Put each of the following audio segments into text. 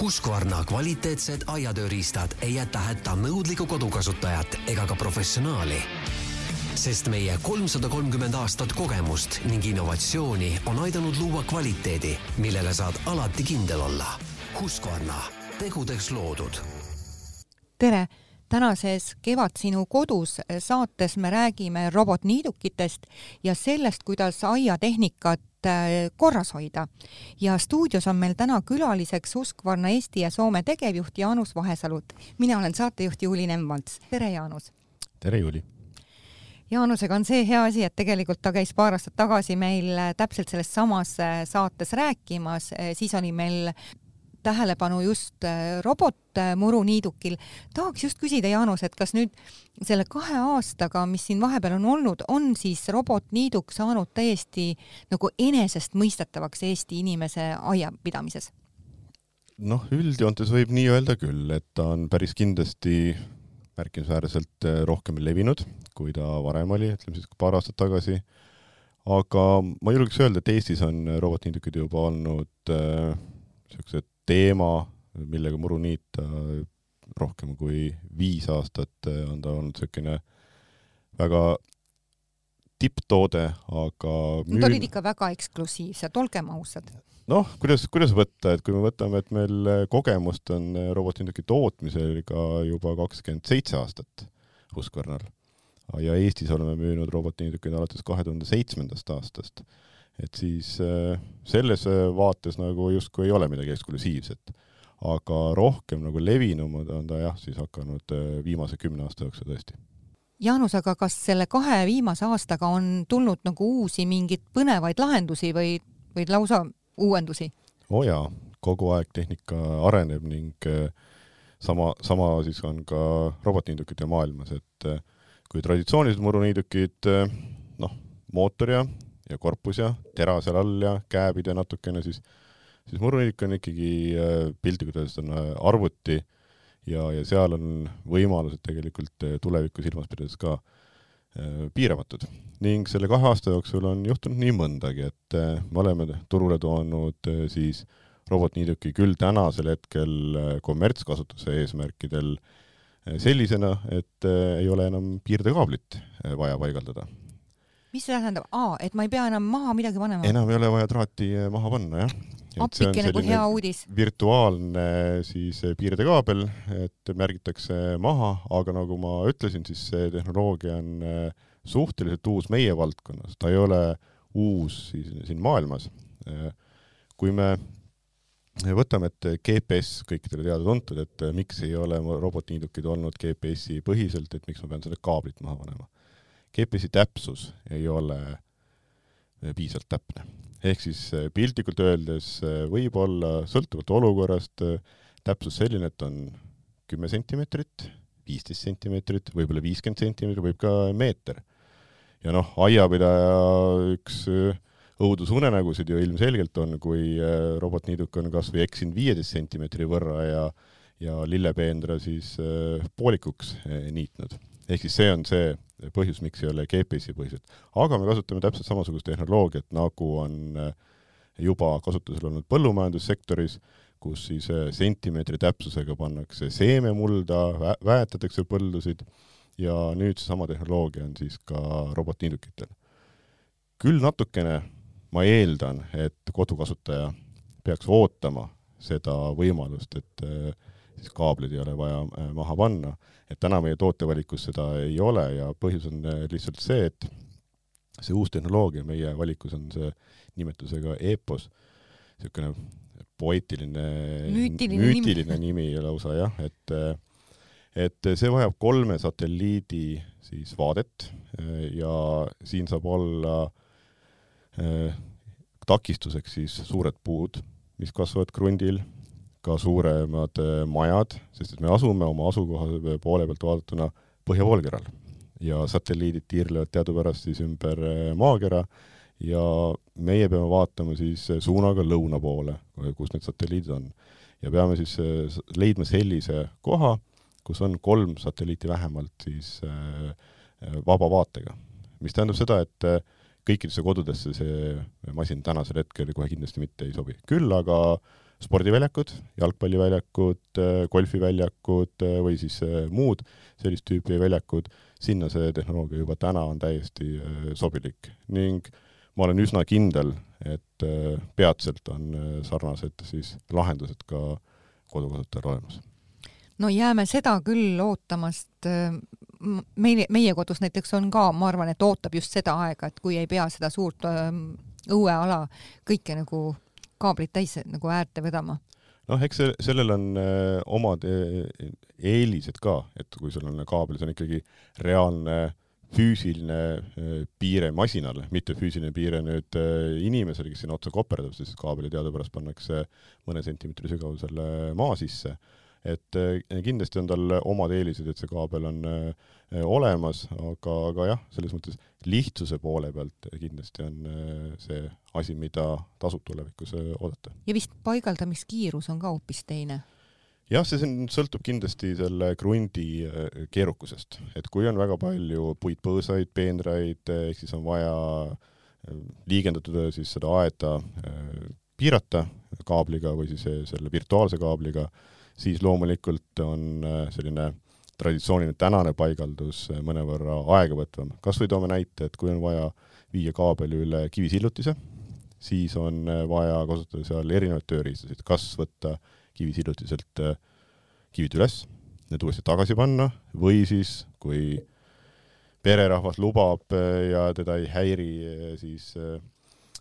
Husqvarna kvaliteetsed aiatööriistad ei jäta hätta nõudlikku kodukasutajat ega ka professionaali. sest meie kolmsada kolmkümmend aastat kogemust ning innovatsiooni on aidanud luua kvaliteedi, millele saad alati kindel olla. Husqvarna, tegudeks loodud. tere tänases Kevad sinu kodus saates me räägime robotniidukitest ja sellest, kuidas aiatehnikat äh, korras hoida. ja stuudios on meil täna külaliseks Husqvarna Eesti ja Soome tegevjuht Jaanus Vahesalut. mina olen saatejuht Juuli Nemmants. tere, Jaanus! tere, Juuli! Jaanusega on see hea asi, et tegelikult ta käis paar aastat tagasi meil äh, täpselt selles samas äh, saates rääkimas, siis oli meil tähelepanu just äh, robotmuruniidukil. tahaks just küsida, Jaanus, et kas nüüd selle kahe aastaga, mis siin vahepeal on olnud, on siis robotniiduk saanud täiesti nagu enesestmõistetavaks Eesti inimese aiapidamises? noh, üldjoontes võib nii öelda küll, et ta on päris kindlasti märkimisväärselt äh, rohkem levinud, kui ta varem oli, ütleme siis paar aastat tagasi. aga ma julgeks öelda, et Eestis on robotniidukid juba olnud niisugused äh, teema, millega muru niita rohkem kui viis aastat on ta olnud niisugune väga tipptoode, aga müün... Need olid ikka väga eksklusiivsed, olgem ausad. noh, kuidas, kuidas võtta, et kui me võtame, et meil kogemust on robotlinduki tootmisel ka juba kakskümmend seitse aastat Husqvarnal ja Eestis oleme müünud robotlindukeid alates kahe tuhande seitsmendast aastast et siis äh, selles äh, vaates nagu justkui ei ole midagi eksklusiivset. aga rohkem nagu levinumad on ta jah, siis hakanud äh, viimase kümne aasta jooksul tõesti. Jaanus, aga kas selle kahe viimase aastaga on tulnud nagu uusi mingeid põnevaid lahendusi või, või lausa uuendusi? oo oh jaa, kogu aeg tehnika areneb ning sama, sama siis on ka robotniidukite maailmas, et kui traditsioonilised muruniidukid, noh, mootor ja ja korpus ja tera seal all ja kääbid ja natukene, siis, siis muruniidik on ikkagi äh, piltlikult öeldes on äh, arvuti ja, ja seal on võimalused tegelikult äh, tulevikku silmas pidades ka piiramatud. ning selle kahe aasta jooksul on juhtunud nii mõndagi, et me oleme turule toonud siis robotniiduki küll tänasel hetkel kommertskasutuse eesmärkidel sellisena, et ei ole enam piirdekaablit vaja paigaldada mis see tähendab, aa, et ma ei pea enam maha midagi panema? enam ei ole vaja traati eh, maha panna, jah. appike nagu hea uudis. virtuaalne siis eh, piirdekaabel, et märgitakse maha, aga nagu ma ütlesin, siis see tehnoloogia on eh, suhteliselt uus meie valdkonnas, ta ei ole uus siis siin maailmas. kui me võtame, et GPS kõikidele teada-tuntud, et miks ei ole robotniidukid olnud GPS-i põhiselt, et miks ma pean selle kaablit maha panema GPS-i täpsus ei ole eh, piisavalt täpne. ehk siis eh, piltlikult öeldes eh, võib olla sõltuvalt olukorrast täpsus selline, et on kümme sentimeetrit, viisteist sentimeetrit, võib-olla viiskümmend sentimeetrit, võib ka meeter. ja noh, aiapidaja üks õudusunenägusid ju ilmselgelt on, kui robotniiduk on kas või eksinud viieteist sentimeetri võrra ja ja lillepeendra siis poolikuks niitnud ehk siis see on see põhjus, miks ei ole GPS-i põhjused. aga me kasutame täpselt samasugust tehnoloogiat, nagu on äh, juba kasutusel olnud põllumajandussektoris, kus siis äh, sentimeetri täpsusega pannakse seememulda, väetatakse põldusid ja nüüd seesama tehnoloogia on siis ka robotniidukitel. küll natukene ma eeldan, et kodukasutaja peaks ootama seda võimalust, et äh, siis kaableid ei ole vaja äh, maha panna. et täna meie tootevalikus seda ei ole ja põhjus on äh, lihtsalt see, et see uus tehnoloogia meie valikus on see nimetusega EPOS, niisugune poeetiline, müütiline nimi. lausa jah, et et see vajab kolme satelliidi siis vaadet ja siin saab olla äh, takistuseks siis suured puud, mis kasvavad krundil ka suuremad äh, majad, sest et me asume oma asukoha poole pealt vaadatuna põhjapoolkeral ja satelliidid tiirlevad teadupärast siis ümber äh, maakera ja meie peame vaatama siis äh, suunaga lõuna poole, kus need satelliidid on. ja peame siis leidma sellise koha, kus on kolm satelliiti vähemalt siis vaba vaatega. mis tähendab seda, et kõikidesse kodudesse see masin tänasel hetkel kohe kindlasti mitte ei sobi. küll aga spordiväljakud, jalgpalliväljakud, golfiväljakud või siis muud sellist tüüpi väljakud, sinna see tehnoloogia juba täna on täiesti sobilik ning ma olen üsna kindel, et peatselt on sarnased siis lahendused ka kodukasutajal olemas no jääme seda küll ootamast. meil, meie kodus näiteks on ka, ma arvan, et ootab just seda aega, et kui ei pea seda suurt õueala kõike nagu kaablit täis nagu äärde vedama? Noh, eks see, sellel on öö, omad eelised ka, et kui sul on kaabel, see on ikkagi reaalne füüsiline öö, piire masinale, mitte füüsiline piire nüüd öö, inimesele, kes sinna otsa koperdab, siis kaabeli teadupärast pannakse mõne sentimeetri sügavusele maa sisse et eh, kindlasti on tal omad eelised, et see kaabel on eh, olemas, aga, aga jah, selles mõttes lihtsuse poole pealt kindlasti on eh, see asi, mida tasub tulevikus oodata. ja vist paigaldamiskiirus on ka hoopis teine? jah, see sõltub kindlasti selle krundi keerukusest, et kui on väga palju puitpõõsaid, peenraid, ehk siis on vaja liigendatud siis seda aeda piirata kaabliga või siis selle virtuaalse kaabliga, siis loomulikult on äh, selline traditsiooniline tänane paigaldus äh, mõnevõrra aegavõtvam. kas või toome näite, et kui on vaja viia kaabel üle kivisillutise, siis on äh, vaja kasutada seal erinevaid tööriistasid, kas võtta kivisillutiselt kivid üles, need uuesti tagasi panna või siis, kui pererahvas lubab ja teda ei häiri, siis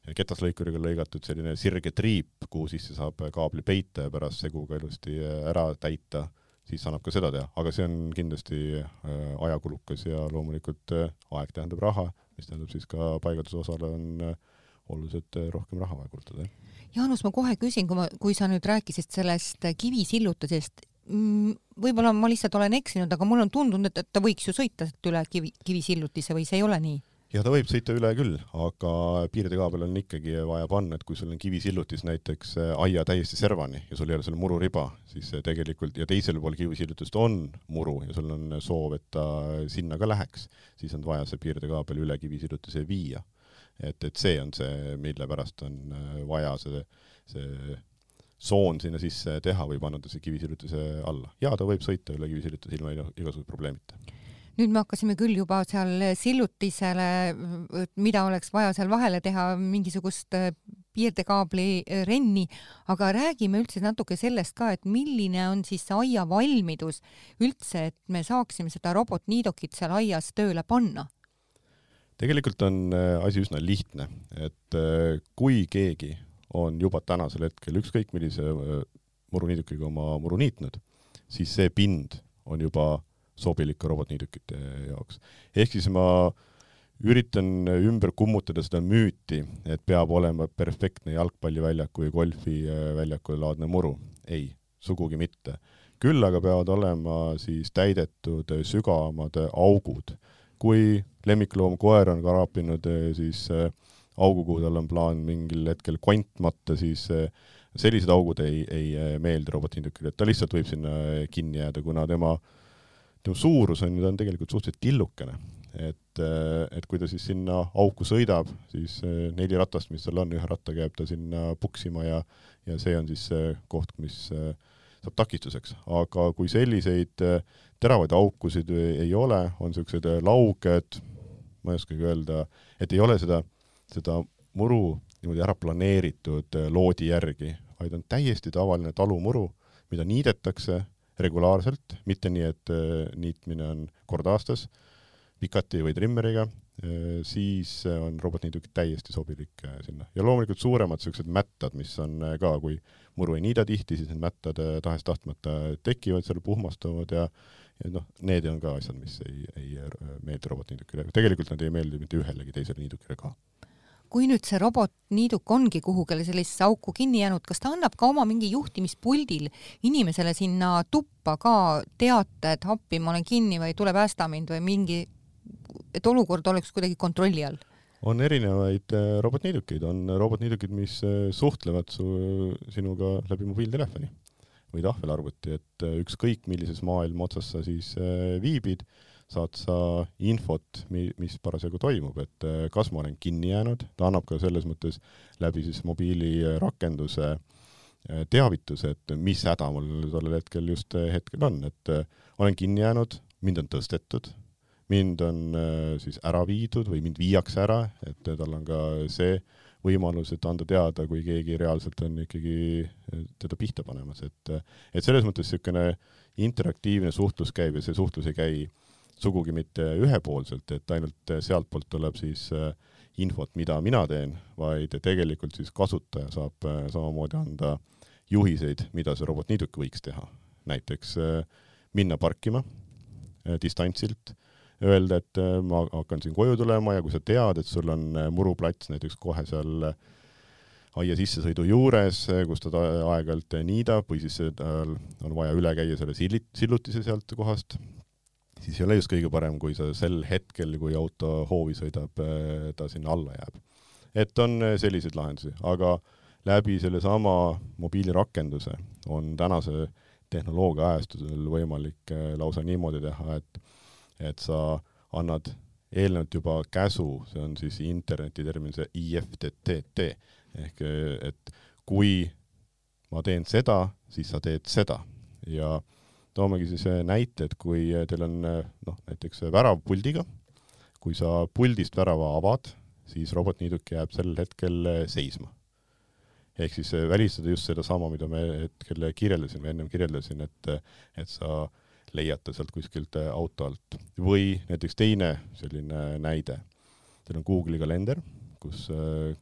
ketaslõikuriga lõigatud selline sirge triip, kuhu sisse saab kaabli peita ja pärast seguga ilusti äh, ära täita, siis annab ka seda teha, aga see on kindlasti äh, ajakulukas ja loomulikult äh, aeg tähendab raha, mis tähendab siis ka paigalduse osale on oluliselt rohkem raha vaja kulutada. Jaanus, ma kohe küsin, kui ma, kui sa nüüd rääkisid sellest kivisillutusest, mm, võib-olla ma lihtsalt olen eksinud, aga mulle on tundunud, et ta võiks ju sõita üle kivi, kivisillutise või see ei ole nii? Ja ta võib sõita üle küll, aga piirdekaabel on ikkagi vaja panna, et kui sul on kivisillutis näiteks äh, aia täiesti servani ja sul ei ole seal mururiba, siis tegelikult ja teisel pool kivisillutist on muru ja sul on soov, et ta sinna ka läheks, siis on vaja see piirdekaabel üle kivisillutise viia. et, et see on see, mille pärast on äh, vaja see, see soon sinna sisse teha või panna ta see kivisillutise alla. jaa, ta võib sõita üle kivisillutise ilma igasuguse probleemita nüüd me hakkasime küll juba seal sillutisele, mida oleks vaja seal vahele teha, mingisugust äh, piirdekaabli äh, renni, aga räägime üldse natuke sellest ka, et milline on siis see aia valmidus üldse, et me saaksime seda robotniidokit seal aias tööle panna? tegelikult on äh, asi üsna lihtne, et kui keegi on juba tänasel hetkel ükskõik millise muruniidukiga oma muru niitnud, siis see pind on juba sobilik ka robotniidukite jaoks. ehk siis ma üritan ümber kummutada seda müüti, et peab olema perfektne jalgpalliväljaku või golfiväljaku laadne muru. ei, sugugi mitte. küll aga peavad olema siis täidetud sügavamad augud. kui lemmikloom koer on karapinud siis augu, kuhu tal on plaan mingil hetkel kont matta, siis sellised augud ei, ei meeldi robotniidukile, et ta lihtsalt võib sinna kinni jääda, kuna tema äh, tema suurus on ju, ta on tegelikult suhteliselt tillukene. et, äh, et kui ta siis sinna auku sõidab, siis äh, neli ratast, mis tal on, ühe rattaga jääb ta sinna puksima ja, ja see on siis see koht, mis äh, saab takistuseks, aga kui selliseid teravaid aukusid ei ole, on niisugused lauged, ma ei oskagi öelda, et ei ole seda, seda muru niimoodi ära planeeritud loodi järgi, vaid on täiesti tavaline talumuru, mida niidetakse regulaarselt, mitte nii, et äh, niitmine on kord aastas pikati või trimmeriga, äh, siis on robotniiduk täiesti sobilik äh, sinna. ja loomulikult suuremad niisugused mättad, mis on ka, kui muru ei niida tihti, siis need mättad tahes-tahtmata tekivad seal, puhmastuvad ja ja noh, need on ka asjad, mis ei, ei meeldi robotniidukile, tegelikult nad ei meeldi mitte ühelegi teisele niidukile ka kui nüüd see robotniiduk ongi kuhugile sellisesse auku kinni jäänud, kas ta annab ka oma mingi juhtimispuldil inimesele sinna tuppa ka teate, et appi, ma olen kinni või tule päästa mind või mingi, et olukord oleks kuidagi kontrolli all? on erinevaid äh, robotniidukeid, on robotniidukid, mis äh, suhtlevad su, sinuga läbi mobiiltelefoni või tahvelarvuti, et äh, ükskõik millises maailma otsas sa siis viibid saad sa infot, mi-, mis parasjagu toimub, et äh, kas ma olen kinni jäänud, ta annab ka selles mõttes läbi siis mobiilirakenduse teavitus, et mis häda mul tollel hetkel just hetkel on, et olen kinni jäänud, mind on tõstetud, mind on siis ära viidud või mind viiakse ära, et tal on ka see võimalus, et anda teada, kui keegi reaalselt on ikkagi teda pihta panemas, et et selles mõttes niisugune interaktiivne suhtlus käib ja see suhtlus ei käi sugugi mitte ühepoolselt, et ainult sealtpoolt tuleb siis äh, infot, mida mina teen, vaid tegelikult siis kasutaja saab äh, samamoodi anda juhiseid, mida see robotniiduk võiks teha. näiteks äh, minna parkima distantsilt, öelda, et ma hakkan siin koju tulema ja kui sa tead, et sul on muruplats näiteks kohe seal aia sissesõidu juures, kus ta aeg-ajalt niidab või siis on vaja üle käia selle sillit, sillutise sealt kohast, siis ei ole just kõige parem, kui sa sel hetkel, kui auto hoovi sõidab, äh, ta sinna alla jääb. et on äh, selliseid lahendusi, aga läbi sellesama mobiilirakenduse on tänase tehnoloogia ajastusel võimalik äh, lausa niimoodi teha, et et sa annad eelnevalt juba käsu, see on siis internetitermin, see IFTTT, ehk et kui ma teen seda, siis sa teed seda. Ja äh, toomegi siis äh, näite, et kui äh, teil on äh, noh, näiteks värav puldiga, kui sa puldist värava avad, siis robotniiduk jääb sel hetkel seisma. ehk siis välistada just sedasama, mida me hetkel kirjeldasime, ennem kirjeldasin, et, et sa leiad ta sealt kuskilt auto alt. või näiteks teine selline näide, teil on Google'i kalender, kus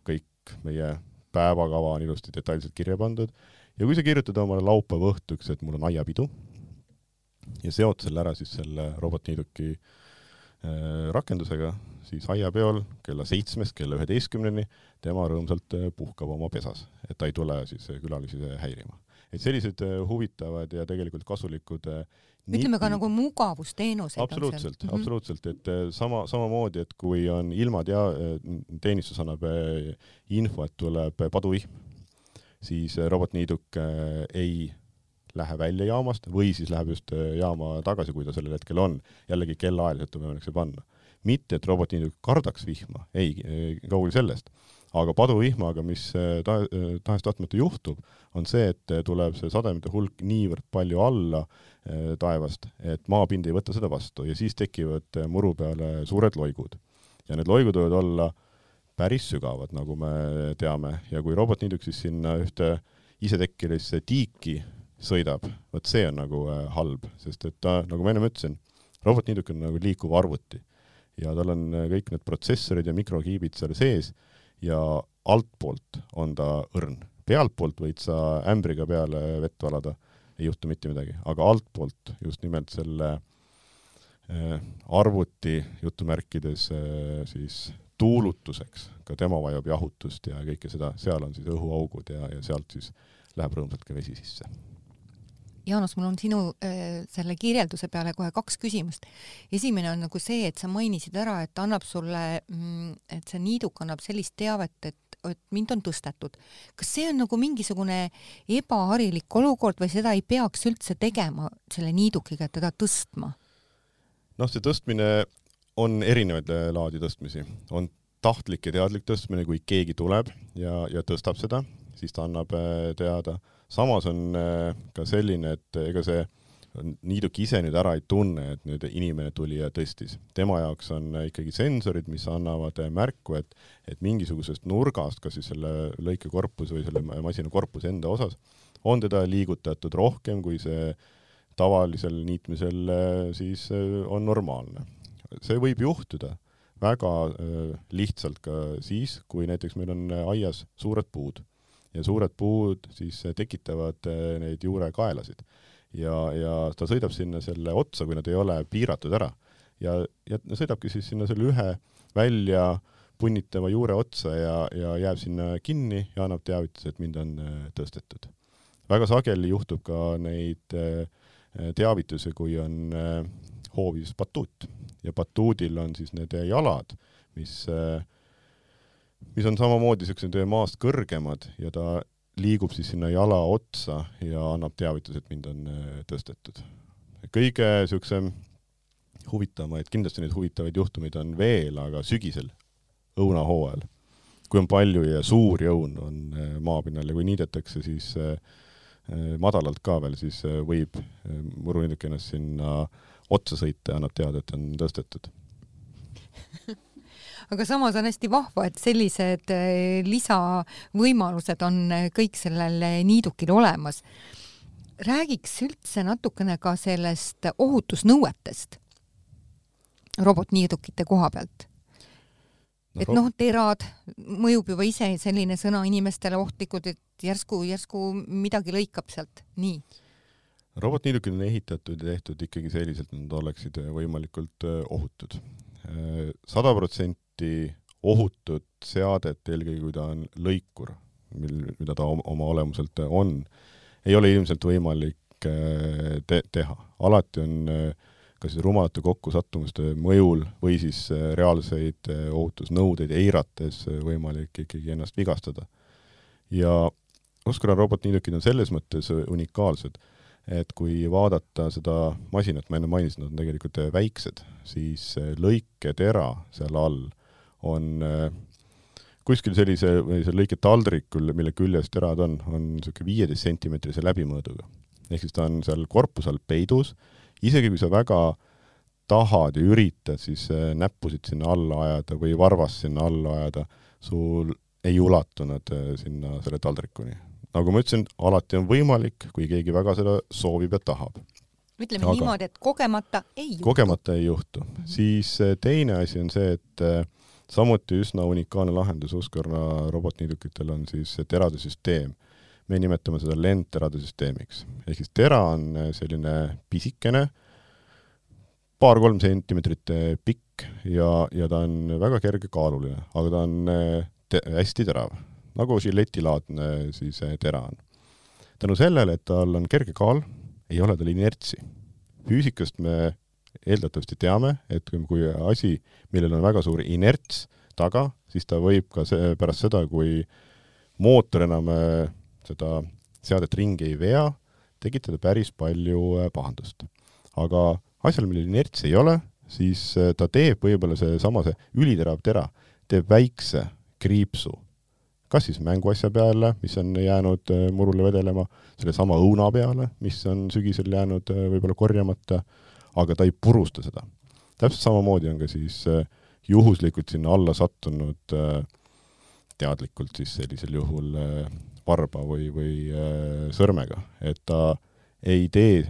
kõik meie päevakava on ilusti detailselt kirja pandud ja kui sa kirjutad omale laupäeva õhtuks, et mul on aiapidu, ja seod selle ära siis selle robotniiduki äh, rakendusega, siis aiapeol kella seitsmest kella üheteistkümneni tema rõõmsalt äh, puhkab oma pesas, et ta ei tule siis äh, külalisi häirima. et sellised huvitavad ja tegelikult kasulikud ütleme ka nagu mugavusteenused. absoluutselt, mhm. absoluutselt, et sama, samamoodi, et kui on ilmad ja teenistus annab info, et tuleb paduvihm, siis robotniiduk ei lähe välja jaamast või siis läheb just äh, jaama tagasi, kui ta sellel hetkel on. jällegi kellaajaliselt on võimalik see panna. mitte, et robotniiduk kardaks vihma, ei, kaugel sellest. aga paduvihmaga, mis äh, ta, äh, tahes-tahtmata juhtub, on see, et tuleb see sademete hulk niivõrd palju alla taevast, et maapind ei võta seda vastu ja siis tekivad muru peale suured loigud. ja need loigud võivad olla päris sügavad, nagu me teame, ja kui robotniiduk siis sinna ühte isetekkilisse tiiki sõidab, vot see on nagu äh, halb, sest et ta, nagu ma ennem ütlesin, robotniiduk on nagu liikuv arvuti. Ja tal on äh, kõik need protsessorid ja mikrokiibid seal sees ja altpoolt on ta õrn. pealtpoolt võid sa ämbriga peale vett valada, ei juhtu mitte midagi, aga altpoolt just nimelt selle äh, arvuti jutumärkides siis tuulutuseks, ka tema vajab jahutust ja kõike seda, seal on siis õhuaugud ja, ja sealt siis läheb rõõmsalt ka vesi sisse Jaanus, mul on sinu äh, selle kirjelduse peale kohe kaks küsimust. esimene on nagu see, et sa mainisid ära, et annab sulle mm,, et see niiduk annab sellist teavet, et et mind on tõstetud. kas see on nagu mingisugune ebaharilik olukord või seda ei peaks üldse tegema selle niidukiga, et teda tõstma? noh, see tõstmine on erinevaid äh, laadi tõstmisi, on tahtlik ja teadlik tõstmine, kui keegi tuleb ja, ja tõstab seda, siis ta annab äh, teada samas on äh, ka selline, et ega see niiduk ise nüüd ära ei tunne, et nüüd inimene tuli ja tõstis. tema jaoks on äh, ikkagi sensorid, mis annavad äh, märku, et, et mingisugusest nurgast, kas siis selle lõikekorpuse või selle masina korpuse enda osas, on teda liigutatud rohkem, kui see tavalisel niitmisel siis on normaalne. see võib juhtuda väga lihtsalt ka siis, kui näiteks meil on aias suured puud ja suured puud siis tekitavad eh, neid juurekaelasid. ja, ja ta sõidab sinna selle otsa, kui nad ei ole piiratud ära. ja, ja sõidabki siis sinna selle ühe välja punnitava juure otsa ja, ja jääb sinna kinni ja annab teavituse, et mind on eh, tõstetud. väga sageli juhtub ka neid eh, teavitusi, kui on hoovis batuut ja batuudil on siis need jalad, mis äh, mis on samamoodi niisugused maast kõrgemad ja ta liigub siis sinna jala otsa ja annab teavituse, et mind on äh, tõstetud. kõige niisugusem huvitavamaid, kindlasti neid huvitavaid juhtumeid on veel, aga sügisel, õunahooajal, kui on palju ja suur jõun on maapinnal ja kui niidetakse, siis madalalt ka veel, siis võib muruniiduk ennast sinna otsa sõita ja annab teada, et on tõstetud aga samas on hästi vahva, et sellised lisavõimalused on kõik sellel niidukil olemas räägiks üldse natukene ka sellest ohutusnõuetest robotniidukite koha pealt. et noh, terad mõjub juba ise selline sõna inimestele ohtlikud, et järsku, järsku midagi lõikab sealt, nii. robotniidukid on ehitatud ja tehtud ikkagi selliselt, et nad oleksid võimalikult äh, ohutud. Äh, sada protsenti ohutut seadet, eelkõige kui ta on lõikur, mil, mida ta oma olemuselt on, ei ole ilmselt võimalik äh, te teha. alati on äh, kas rumalate kokkusattumuste mõjul või siis äh, reaalseid ohutusnõudeid eirates võimalik ikkagi ennast vigastada. ja Oscar robotniidukid on selles mõttes unikaalsed, et kui vaadata seda masinat, ma enne mainisin, nad on tegelikult väiksed, siis lõiketera seal all on kuskil sellise, selle lõike taldrikul, mille küljes terad on, on niisugune viieteist sentimeetrise läbimõõduga. ehk siis ta on seal korpuse all peidus, isegi kui sa väga tahad ja üritad siis äh, näppusid sinna alla ajada või varvast sinna alla ajada, sul ei ulatu nad äh, sinna selle taldrikuni. nagu ma ütlesin, alati on võimalik, kui keegi väga seda soovib ja tahab. ütleme Aga niimoodi, et kogemata ei juhtu. kogemata ei juhtu mm. -hmm. siis äh, teine asi on see, et samuti üsna unikaalne lahendus Husqvarna robotniidukitel on siis terade süsteem. me nimetame seda lendterade süsteemiks. ehk siis tera on selline pisikene, paar-kolm sentimeetrit pikk ja, ja ta on väga kergekaaluline, aga ta on te hästi terav, nagu žiletilaadne siis tera on. tänu sellele, et tal on kerge kaal, ei ole tal inertsi. füüsikast me eeldatavasti teame, et kui asi, millel on väga suur inerts taga, siis ta võib ka see, pärast seda, kui mootor enam äh, seda seadet ringi ei vea, tekitada päris palju äh, pahandust. aga asjal, millel inertsi ei ole, siis äh, ta teeb võib-olla seesama, see üliterav tera, teeb väikse kriipsu, kas siis mänguasja peale, mis on jäänud murule vedelema, sellesama õuna peale, mis on sügisel jäänud võib-olla korjamata aga ta ei purusta seda. täpselt samamoodi on ka siis äh, juhuslikult sinna alla sattunud äh, teadlikult siis sellisel juhul äh, varba või, või sõrmega, et ta ei tee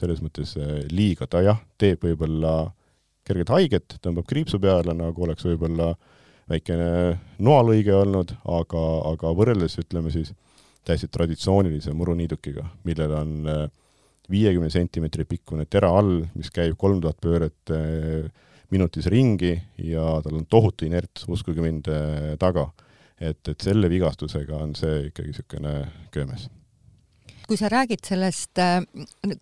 selles mõttes liiga, ta jah, teeb võib-olla kerget haiget, tõmbab kriipsu peale, nagu oleks võib-olla väikene noalõige olnud, aga, aga võrreldes ütleme siis täiesti traditsioonilise muruniidukiga, millel on äh, viiekümne sentimeetri pikkune tera all, mis käib kolm tuhat pööret eh, minutis ringi ja tal on tohutu inerts, uskuge mind, eh, taga. et, et selle vigastusega on see ikkagi niisugune köömes kui sa räägid sellest eh,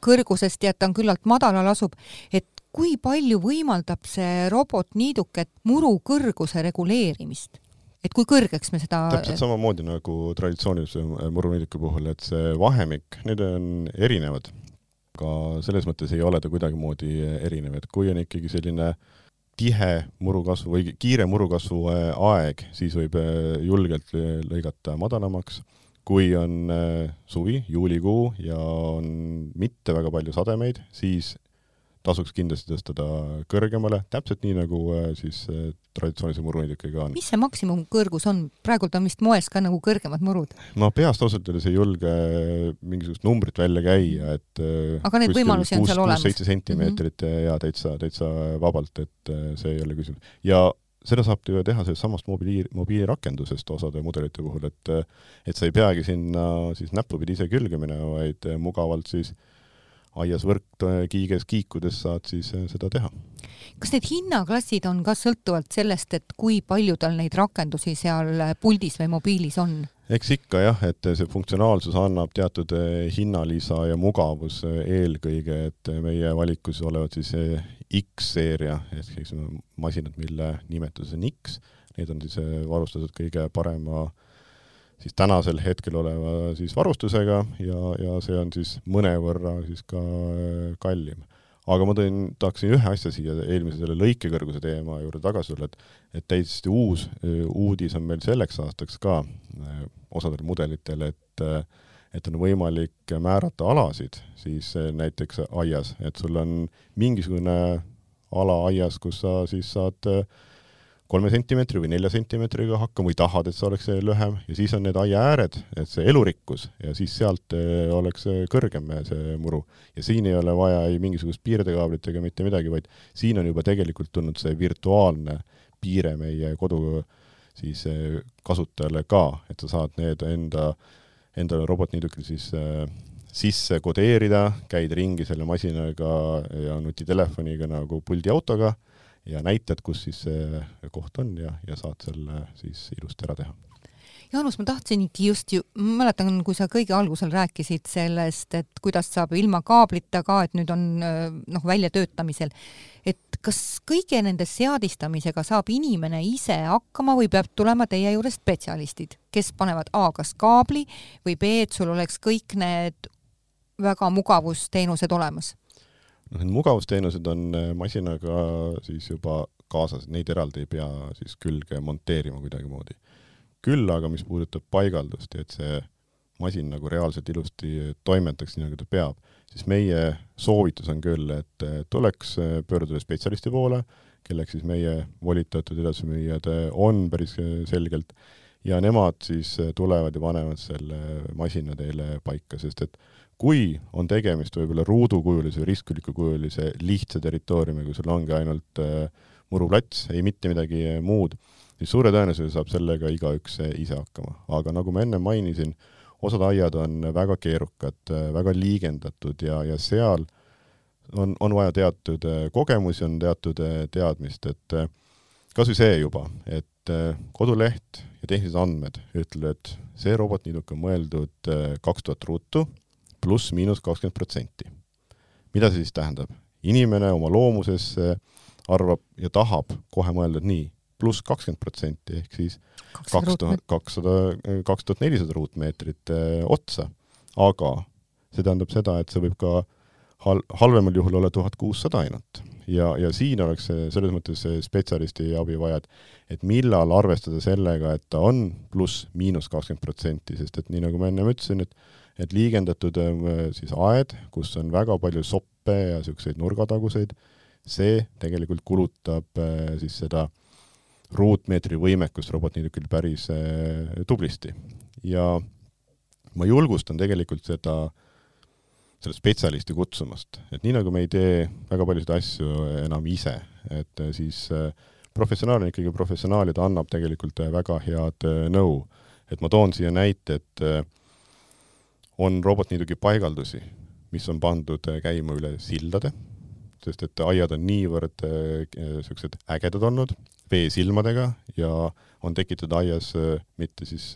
kõrgusest ja et ta on küllalt madalal asub, et kui palju võimaldab see robotniiduket muru kõrguse reguleerimist? et kui kõrgeks me seda täpselt samamoodi nagu traditsioonilise muruniiduki puhul, et see vahemik, need on erinevad aga selles mõttes ei ole ta kuidagimoodi erinev, et kui on ikkagi selline tihe murukasvu või kiire murukasvu äh, aeg, siis võib äh, julgelt lõigata madalamaks. kui on äh, suvi, juulikuu ja on mitte väga palju sademeid, siis tasuks kindlasti tõsta ta kõrgemale, täpselt nii, nagu äh, siis äh, traditsioonilise muruniidukiga on. mis see maksimumkõrgus on? praegult on vist moes ka nagu kõrgemad murud. ma peast ausalt öeldes ei julge mingisugust numbrit välja käia, et äh, aga neid võimalusi on seal olemas? seitse sentimeetrit mm -hmm. ja täitsa, täitsa vabalt, et see ei ole küsimus. ja seda saab ju teha sellest samast mobiili, mobiilirakendusest osade mudelite puhul, et et sa ei peagi sinna siis näppupidi ise külge minema, vaid mugavalt siis äh, aias võrk kiiges kiikudes saad siis äh, seda teha. kas need hinnaklassid on ka sõltuvalt sellest, et kui palju tal neid rakendusi seal puldis või mobiilis on? eks ikka jah, et see funktsionaalsus annab teatud äh, hinnalisa ja mugavus äh, eelkõige, et meie valikus olevad siis X-seeria ehk siis masinad, mille nimetus on X, need on siis varustatud kõige parema äh, siis tänasel hetkel oleva siis varustusega ja, ja see on siis mõnevõrra siis ka äh, kallim. aga ma tõin, tahaksin ühe asja siia eelmise selle lõikekõrguse teema juurde tagasi tulla, et et täiesti uus uudis on meil selleks aastaks ka osadel mudelitel, et et on võimalik määrata alasid siis näiteks aias, et sul on mingisugune ala aias, kus sa siis saad äh, kolme sentimeetri või nelja sentimeetriga hakkama või tahad, et see oleks lühem. Ja siis on need aiaääred, et see elurikkus. Ja siis sealt äh, oleks kõrgem see muru. ja siin ei ole vaja ei mingisugust piirdekaablit ega mitte midagi, vaid siin on juba tegelikult tulnud see virtuaalne piire meie kodu siis äh, kasutajale ka, et sa saad need enda, endale robotniidukil siis äh, sisse kodeerida, käid ringi selle masinaga ja nutitelefoniga nagu puldiautoga ja näitad, kus siis see koht on ja, ja saad selle siis ilusti ära teha. Jaanus, ma tahtsingi just ju, mäletan, kui sa kõige algusel rääkisid sellest, et kuidas saab ilma kaablita ka, et nüüd on noh, väljatöötamisel, et kas kõige nende seadistamisega saab inimene ise hakkama või peab tulema teie juurde spetsialistid, kes panevad A kas kaabli või B, et sul oleks kõik need väga mugavusteenused olemas? Noh, need mugavusteenused on äh, masinaga siis juba kaasas, neid eraldi ei pea siis külge monteerima kuidagimoodi. küll aga, mis puudutab paigaldust ja et see masin nagu reaalselt ilusti toimetaks nii, nagu ta peab, siis meie soovitus on küll, et tuleks äh, pöörduda spetsialisti poole, kelleks siis meie volitatud edasimüüjad äh, on päris selgelt, ja nemad siis tulevad ja panevad selle masina teile paika, sest et kui on tegemist võib-olla ruudukujulise või ristkülikukujulise lihtsa territooriumiga, kui sul ongi ainult äh, muruplats, ei mitte midagi muud, siis suure tõenäosusega saab sellega igaüks äh, ise hakkama. aga nagu ma enne mainisin, osad aiad on väga keerukad, äh, väga liigendatud ja, ja seal on, on vaja teatud äh, kogemusi, on teatud teadmist, et kas või see juba, et koduleht ja tehnilised andmed ütlevad, et see robotniiduk on mõeldud kaks tuhat ruutu pluss-miinus kakskümmend protsenti. mida see siis tähendab? inimene oma loomuses arvab ja tahab kohe mõelda, nii, pluss kakskümmend protsenti ehk siis kaks tuhat kakssada, kaks tuhat nelisada ruutmeetrit eh, otsa. aga see tähendab seda, et see võib ka hal-, halvemal juhul olla tuhat kuussada ainult. ja, ja siin oleks selles mõttes spetsialisti abi vaja, et et millal arvestada sellega, et ta on pluss-miinus kakskümmend protsenti, sest et nii, nagu ma ennem ütlesin, et et liigendatud äh, siis aed, kus on väga palju soppe ja niisuguseid nurgataguseid, see tegelikult kulutab äh, siis seda ruutmeetri võimekust robotniidukil päris äh, tublisti. ja ma julgustan tegelikult seda, seda spetsialisti kutsumast, et nii nagu me ei tee väga paljusid asju enam ise, et siis professionaal on ikkagi professionaal ja ta annab tegelikult väga head nõu. et ma toon siia näite, et on robotniidugi paigaldusi, mis on pandud äh, käima üle sildade, sest et aiad on niivõrd niisugused äh, ägedad olnud, veesilmadega ja on tekitatud aias äh, mitte siis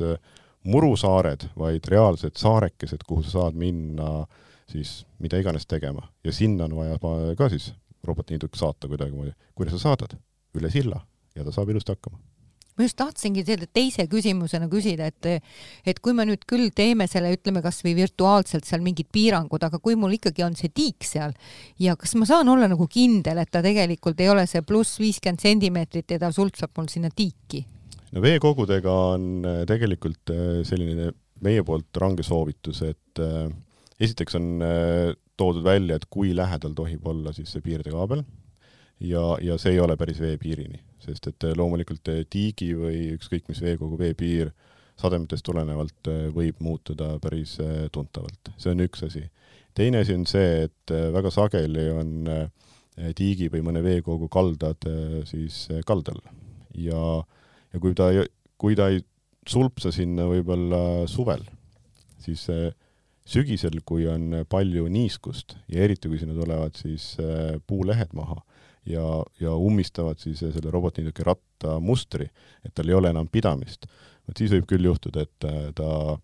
murusaared, vaid reaalsed saarekesed, kuhu sa saad minna siis mida iganes tegema ja sinna on vaja ka siis robotniiduk saata kuidagimoodi. kuidas sa saadad? üle silla ja ta saab ilusti hakkama ma just tahtsingi selle teise küsimusena küsida, et et kui me nüüd küll teeme selle, ütleme kasvõi virtuaalselt seal mingid piirangud, aga kui mul ikkagi on see tiik seal ja kas ma saan olla nagu kindel, et ta tegelikult ei ole see pluss viiskümmend sentimeetrit ja ta sulpsab mul sinna tiiki? no veekogudega on äh, tegelikult äh, selline meie poolt range soovitus, et äh, esiteks on toodud välja, et kui lähedal tohib olla siis see piirdekaabel ja, ja see ei ole päris veepiirini sest et äh, loomulikult äh, tiigi või ükskõik mis veekogu veepiir sademetest tulenevalt äh, võib muutuda päris tuntavalt, see on üks asi. teine asi on see, et väga sageli on tiigi või mõne veekogu kaldad siis kaldal ja, ja kui ta, kui ta ei sulpsa sinna võib-olla suvel, siis sügisel, kui on palju niiskust ja eriti, kui sinna tulevad siis puulehed maha ja, ja ummistavad siis selle robotniiduki ratta mustri, et tal ei ole enam pidamist. vot siis võib küll juhtuda, et äh, ta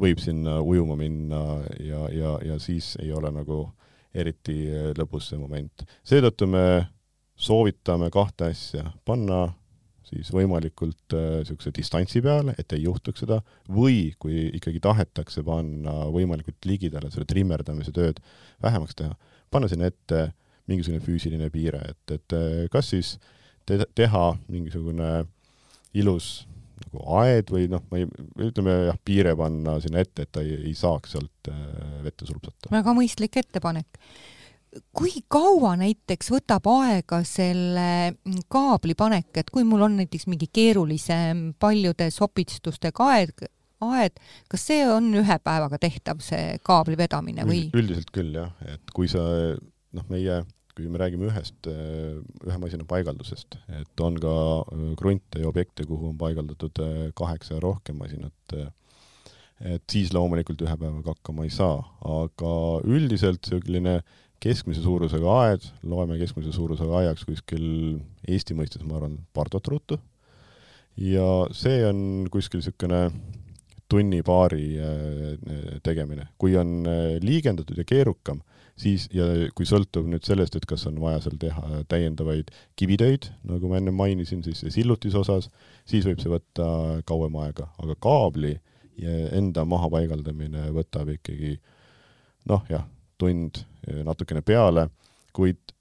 võib sinna ujuma minna ja, ja, ja siis ei ole nagu eriti äh, lõbus see moment. seetõttu me soovitame kahte asja, panna siis võimalikult niisuguse äh, distantsi peale, et ei juhtuks seda, või kui ikkagi tahetakse panna võimalikult ligidale selle trimmerdamise tööd vähemaks teha, panna sinna ette mingisugune füüsiline piire, et, et kas siis te teha mingisugune ilus nagu aed või noh, ma ei, ütleme jah, piire panna sinna ette, et ta ei, ei saaks sealt vette sulpsata. väga mõistlik ettepanek kui kaua näiteks võtab aega selle kaabli panek, et kui mul on näiteks mingi keerulisem paljude sopistustega aed, aed, kas see on ühe päevaga tehtav, see kaabli vedamine või? üldiselt küll jah, et kui sa noh, meie, kui me räägime ühest, ühe masina paigaldusest, et on ka krunte ja objekte, kuhu on paigaldatud kaheksa ja rohkem masinat, et siis loomulikult ühe päevaga hakkama ei saa, aga üldiselt selline keskmise suurusega aed, loeme keskmise suurusega aiaks kuskil Eesti mõistes, ma arvan, paar tuhat ruutu, ja see on kuskil niisugune tunni-paari äh, tegemine. kui on äh, liigendatud ja keerukam, siis, ja kui sõltub nüüd sellest, et kas on vaja seal teha täiendavaid kivitöid, nagu ma enne mainisin, siis sillutise osas, siis võib see võtta kauem aega, aga kaabli enda mahapaigaldamine võtab ikkagi noh, jah, tund natukene peale, kuid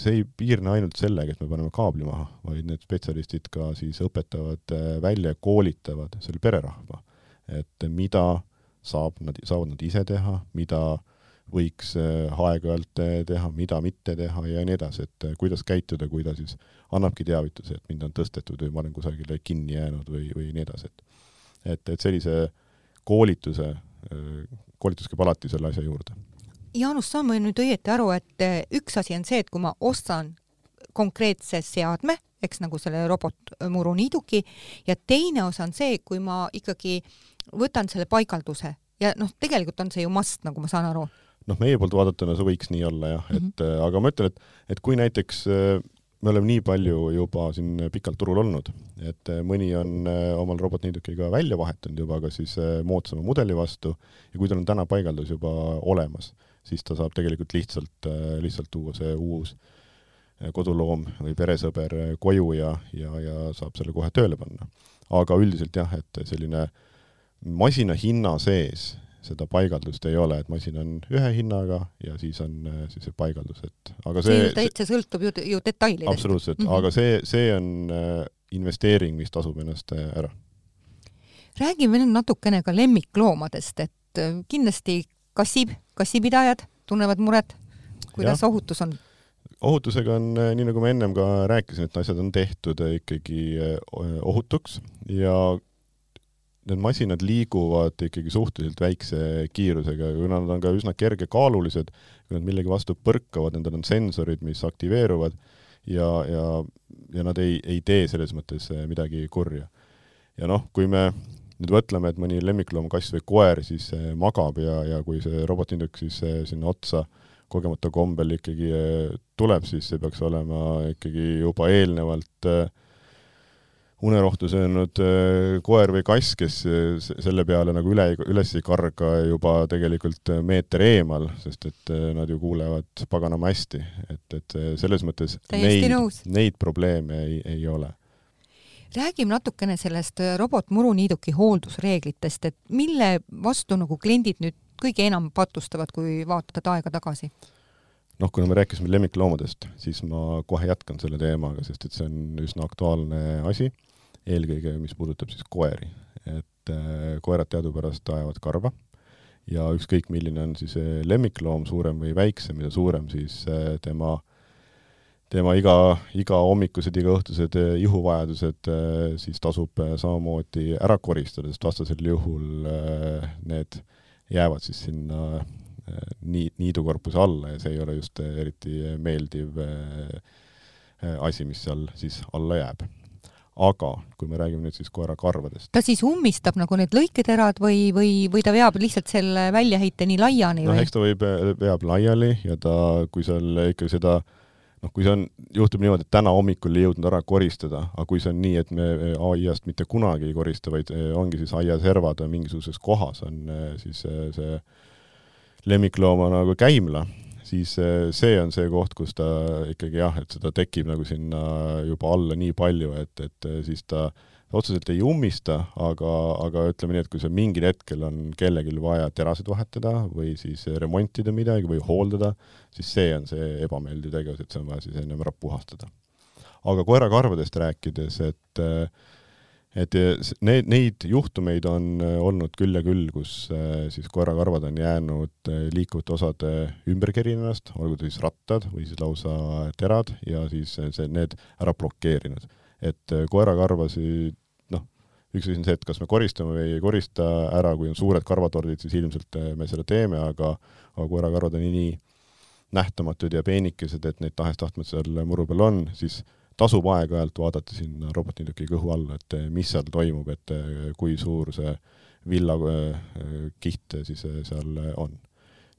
see ei piirne ainult sellega, et me paneme kaabli maha, vaid need spetsialistid ka siis õpetavad äh, välja, koolitavad selle pererahva, et mida saab nad, saavad nad ise teha, mida võiks äh, aeg-ajalt äh, teha, mida mitte teha ja nii edasi, et kuidas käituda, kui ta siis annabki teavituse, et mind on tõstetud või ma olen kusagile kinni jäänud või, või nii edasi, et et, et sellise koolituse, koolitus käib alati selle asja juurde Jaanus, saan ma nüüd õieti aru, et üks asi on see, et kui ma ostan konkreetse seadme, eks nagu selle robotmuru niiduki, ja teine osa on see, kui ma ikkagi võtan selle paigalduse ja noh, tegelikult on see ju must, nagu ma saan aru. Noh, meie poolt vaadatuna see võiks nii olla jah, et mm -hmm. aga ma ütlen, et, et kui näiteks eh, me oleme nii palju juba siin pikalt turul olnud, et mõni on omal robotniidukiga välja vahetanud juba ka siis moodsama mudeli vastu ja kui tal on täna paigaldus juba olemas siis ta saab tegelikult lihtsalt, äh, lihtsalt tuua see uus äh, koduloom või peresõber äh, koju ja, ja, ja saab selle kohe tööle panna. aga üldiselt jah, et selline masina hinna sees seda paigaldust ei ole, et masin on ühe hinnaga ja siis on siis see paigaldus, et aga see see täitsa sõltub ju, ju detailidest. absoluutselt mm, -hmm. aga see, see on investeering, mis tasub ennast ära. räägime nüüd natukene ka lemmikloomadest, et kindlasti kassib, kassipidajad tunnevad muret, kuidas ja. ohutus on? ohutusega on nii, nagu ma ennem ka rääkisin, et asjad on tehtud eh, ikkagi ohutuks ja need masinad liiguvad ikkagi suhteliselt väikse kiirusega, kuna nad on ka üsna kergekaalulised, kui nad millegi vastu põrkavad, nendel on sensorid, mis aktiveeruvad ja, ja, ja nad ei, ei tee selles mõttes midagi kurja. ja noh, kui me nüüd mõtleme, et mõni lemmikloom, kass või koer siis eh, magab ja, ja kui see robotinduk siis eh, sinna otsa kogemata kombel ikkagi eh, tuleb, siis see peaks olema ikkagi juba eelnevalt unerohtu söönud koer või kass, kes selle peale nagu üle, üles ei karga juba tegelikult meeter eemal, sest et nad ju kuulevad paganama hästi, et, et selles mõttes Täiesti neid, neid probleeme ei, ei ole. Räägime natukene sellest äh, robotmuruniiduki hooldusreeglitest, et mille vastu nagu kliendid nüüd kõige enam patustavad, kui vaatad aega tagasi? noh, kuna me rääkisime lemmikloomadest, siis ma kohe jätkan selle teemaga, sest et see on üsna aktuaalne asi, eelkõige mis puudutab siis koeri. et äh, koerad teadupärast ajavad karva ja ükskõik, milline on siis äh, lemmikloom, suurem või väiksem, mida suurem siis äh, tema tema iga, igahommikused, igaõhtused ihuvajadused siis tasub samamoodi ära koristada, sest vastasel juhul need jäävad siis sinna nii, niidukorpuse alla ja see ei ole just eriti meeldiv asi, mis seal siis alla jääb. Aga kui me räägime nüüd siis koera karvadest. ta siis ummistab nagu need lõiketerad või, või, või ta veab lihtsalt selle väljaheite nii laiali või? noh, eks ta võib, veab laiali ja ta, kui seal ikka seda noh, kui see on, juhtub niimoodi, et täna hommikul ei jõudnud ära koristada, aga kui see on nii, et me aiast mitte kunagi ei korista, vaid eh, ongi siis aiaservad on mingisuguses kohas, on eh, siis eh, see lemmiklooma nagu käimla, siis see on see koht, kus ta ikkagi jah, et seda tekib nagu sinna juba alla nii palju, et, et siis ta otseselt ei ummista, aga, aga ütleme nii, et kui see mingil hetkel on kellelgi vaja terasid vahetada või siis remontida midagi või hooldada, siis see on see ebameeldiv tegevus, et see on vaja siis ennem ära puhastada. aga koerakarvadest rääkides, et et need, neid juhtumeid on olnud küll ja küll, kus siis koerakarvad on jäänud liikuvate osade ümberkerinast, olgu ta siis rattad või siis lausa terad ja siis see, need ära blokeerinud. Et äh, koerakarvasid noh, üks asi on see, et kas me koristame või ei korista ära, kui on suured karvatordid, siis ilmselt äh, me seda teeme, aga aga koerakarvad on nii, nähtamatud ja peenikesed, et neid tahes-tahtmata seal muru peal on, siis tasub aeg-ajalt vaadata sinna robotniiduki kõhu alla, et äh, mis seal toimub, et kui suur see villakiht siis seal on.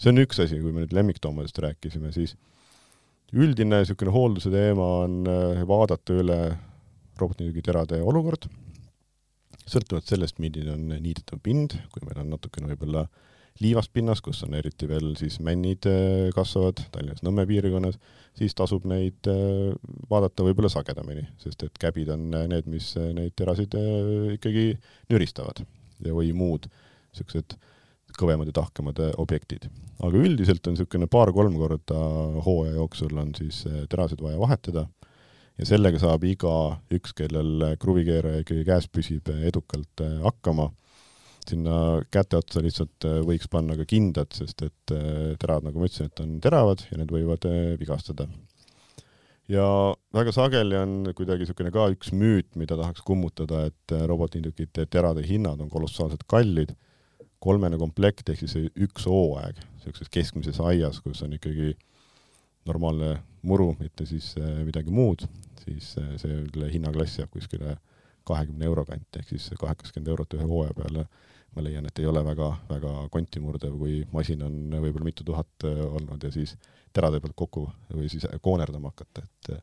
see on üks asi, kui me nüüd lemmiktoomadest rääkisime, siis üldine niisugune hoolduse teema on vaadata üle robotniidugiterade olukord, sõltuvalt sellest, milline on niidetav pind, kui meil on natukene võib-olla liivast pinnas, kus on eriti veel siis männid äh, kasvavad Tallinnas Nõmme piirkonnas, siis tasub neid äh, vaadata võib-olla sagedamini, sest et käbid on äh, need, mis neid terasid ikkagi nüristavad ja, või muud niisugused kõvemad ja tahkemad objektid. aga üldiselt on niisugune paar-kolm korda hooaja jooksul on siis terased vaja vahetada ja sellega saab igaüks, kellel kruvikeeraja ikkagi käes püsib, edukalt hakkama. Sinna käte otsa lihtsalt äh, võiks panna ka kindad, sest et äh, terad, nagu ma ütlesin, et on teravad ja need võivad vigastada. ja väga sageli on kuidagi niisugune ka üks müüt, mida tahaks kummutada, et robotniidukite terade hinnad on kolossaalselt kallid, kolmene komplekt ehk siis üks hooaeg niisuguses keskmises aias, kus on ikkagi normaalne muru, mitte siis midagi muud, siis selle hinnaklass jääb kuskile kahekümne euro kanti, ehk siis kaheksakümmend eurot ühe hooaja peale ma leian, et ei ole väga, väga konti murdev, kui masin on võib-olla mitu tuhat äh, olnud ja siis terade pealt kokku või siis koonerdama hakata, et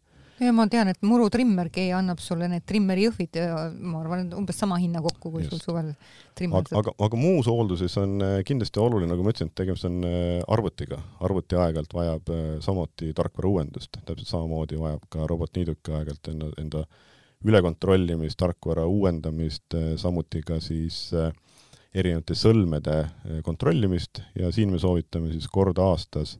ja ma tean, et murutrimmergi annab sulle need trimmerjõhvid, ma arvan, et umbes sama hinna kokku, kui Just. sul suvel trimmerdad. aga, aga, aga muus hoolduses on äh, kindlasti oluline, nagu ma ütlesin, et tegemist on äh, arvutiga. arvuti aeg-ajalt vajab äh, samuti tarkvara uuendust, täpselt samamoodi vajab ka robotniiduk aeg-ajalt enda, enda ülekontrollimist, tarkvara uuendamist, samuti ka siis erinevate sõlmede kontrollimist ja siin me soovitame siis kord aastas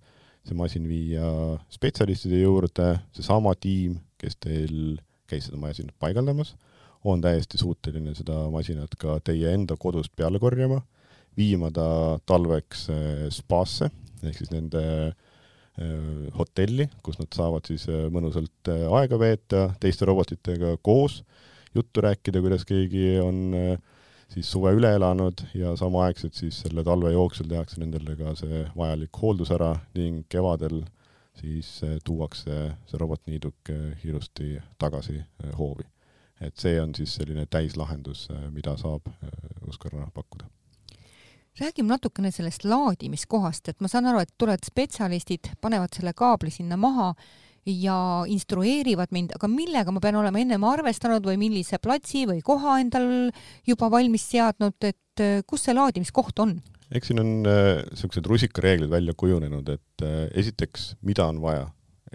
see masin viia spetsialistide juurde, seesama tiim, kes teil käis seda masinat paigaldamas, on täiesti suuteline seda masinat ka teie enda kodust peale korjama, viima ta talveks eh, spaasse ehk siis nende eh, hotelli, kus nad saavad siis eh, mõnusalt aega veeta teiste robotitega koos, juttu rääkida, kuidas keegi on äh, siis suve üle elanud ja samaaegselt siis selle talve jooksul tehakse nendele ka see vajalik hooldus ära ning kevadel siis eh, tuuakse see robotniiduk eh, ilusti tagasi eh, hoovi. et see on siis selline täislahendus, mida saab Husqvarna pakkuda räägime natukene sellest laadimiskohast, et ma saan aru, et tulevad spetsialistid, panevad selle kaabli sinna maha ja instrueerivad mind, aga millega ma pean olema ennem arvestanud või millise platsi või koha endal juba valmis seadnud, et äh, kus see laadimiskoht on? eks siin on niisugused äh, rusikareeglid välja kujunenud, et äh, esiteks, mida on vaja,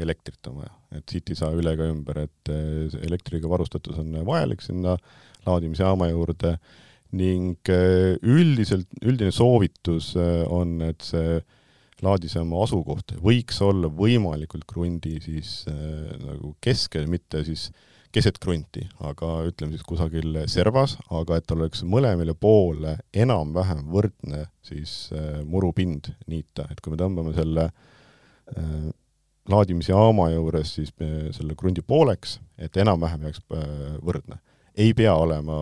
elektrit on vaja, et siit ei saa üle ega ümber, et äh, elektriga varustatus on vajalik sinna laadimisjaama juurde. Ning äh, üldiselt, üldine soovitus äh, on, et see äh, laadiseadme asukoht võiks olla võimalikult krundi siis äh, nagu keskel, mitte siis keset krunti, aga ütleme siis kusagil servas, aga et tal oleks mõlemale poole enam-vähem võrdne siis äh, murupind niita, et kui me tõmbame selle äh, laadimisjaama juures siis äh, selle krundi pooleks, et enam-vähem jääks äh, võrdne. ei pea olema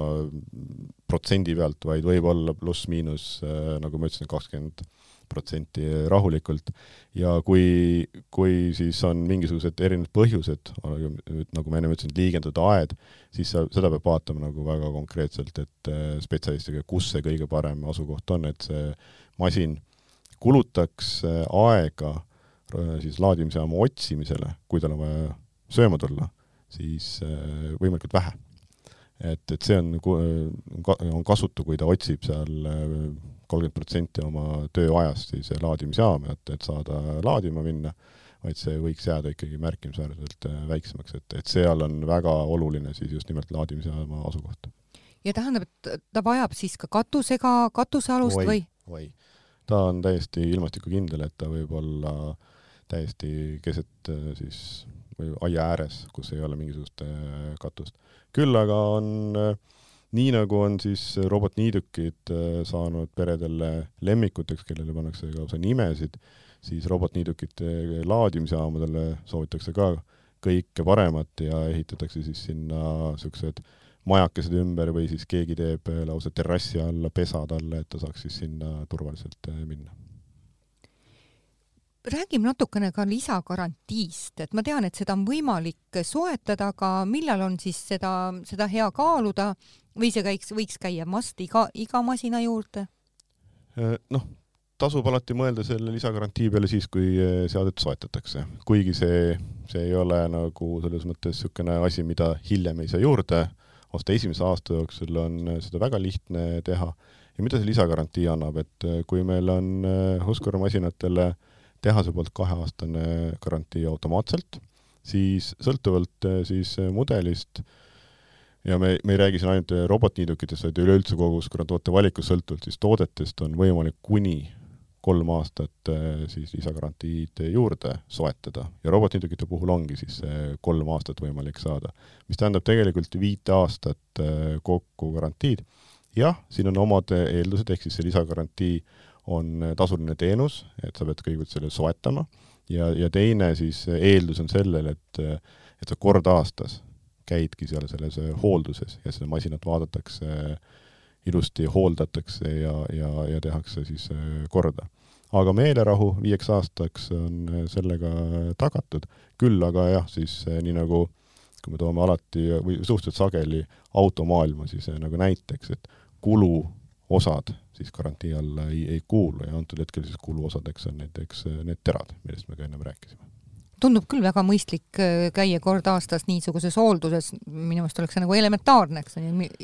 protsendi pealt, vaid võib olla pluss-miinus äh,, nagu ma ütlesin, kakskümmend protsenti rahulikult. Ja kui, kui siis on mingisugused erinevad põhjused, nagu ma enne ütlesin, liigendatud aed, siis sa, seda peab vaatama nagu väga konkreetselt, et äh, spetsialistiga, kus see kõige parem asukoht on, et see masin kulutaks äh, aega äh, siis laadimisjaama otsimisele, kui tal on vaja sööma tulla, siis võimalikult vähe. Et, et see on, on kasutu, kui ta otsib seal kolmkümmend protsenti oma tööajast siis laadimisjaama, et, et saada laadima minna, vaid see võiks jääda ikkagi märkimisväärselt äh, väiksemaks, et, et seal on väga oluline siis just nimelt laadimisjaama asukoht ja tähendab, et ta vajab siis ka katusega, katusealust või? oi, ta on täiesti ilmastikukindel, et ta võib olla täiesti keset äh, siis või aia ääres, kus ei ole mingisugust äh, katust. küll aga on äh, nii nagu on siis robotniidukid saanud peredele lemmikuteks, kellele pannakse lausa nimesid, siis robotniidukite laadimisjaamadele soovitakse ka kõike paremat ja ehitatakse siis sinna niisugused majakesed ümber või siis keegi teeb lausa terrassi alla pesa talle, et ta saaks siis sinna turvaliselt minna räägime natukene ka lisagarantiist, et ma tean, et seda on võimalik soetada, aga millal on siis seda, seda hea kaaluda või see käiks, võiks käia must iga, iga masina juurde? Äh, noh, tasub alati mõelda selle lisagarantii peale siis, kui äh, seadet soetatakse, kuigi see, see ei ole nagu selles mõttes niisugune asi, mida hiljem ei saa juurde. Osta esimese aasta jooksul on seda väga lihtne teha. Ja mida see lisagarantii annab, et äh, kui meil on Husqvarna-masinatele äh, tehase poolt kaheaastane garantii automaatselt, siis sõltuvalt eh, siis eh, mudelist ja me, me ei räägi siin ainult eh, robotniidukitest, vaid üleüldse kogu kuna toote valikust sõltuvalt siis toodetest on võimalik kuni kolm aastat siis lisagarantiid juurde soetada ja robotniidukite puhul ongi siis kolm aastat võimalik saada, mis tähendab tegelikult viite aastat kokku garantiid. jah, siin on omad eeldused, ehk siis see lisagarantii on tasuline teenus, et sa pead kõigepealt selle soetama ja, ja teine siis eeldus on sellel, et, et sa kord aastas käidki seal selles hoolduses ja seda masinat vaadatakse ilusti, hooldatakse ja, ja, ja tehakse siis korda. aga meelerahu viieks aastaks on sellega tagatud, küll aga jah, siis nii nagu kui me toome alati või suhteliselt sageli automaailma siis nagu näiteks, et kulu osad siis garantii alla ei, ei kuulu ja antud hetkel siis kuluosadeks on näiteks äh, need terad, millest me ka ennem rääkisime tundub küll väga mõistlik äh, käia kord aastas niisuguses hoolduses, minu meelest oleks see nagu elementaarne, eks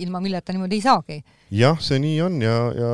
ilma milleta niimoodi ei saagi. jah, see nii on ja, ja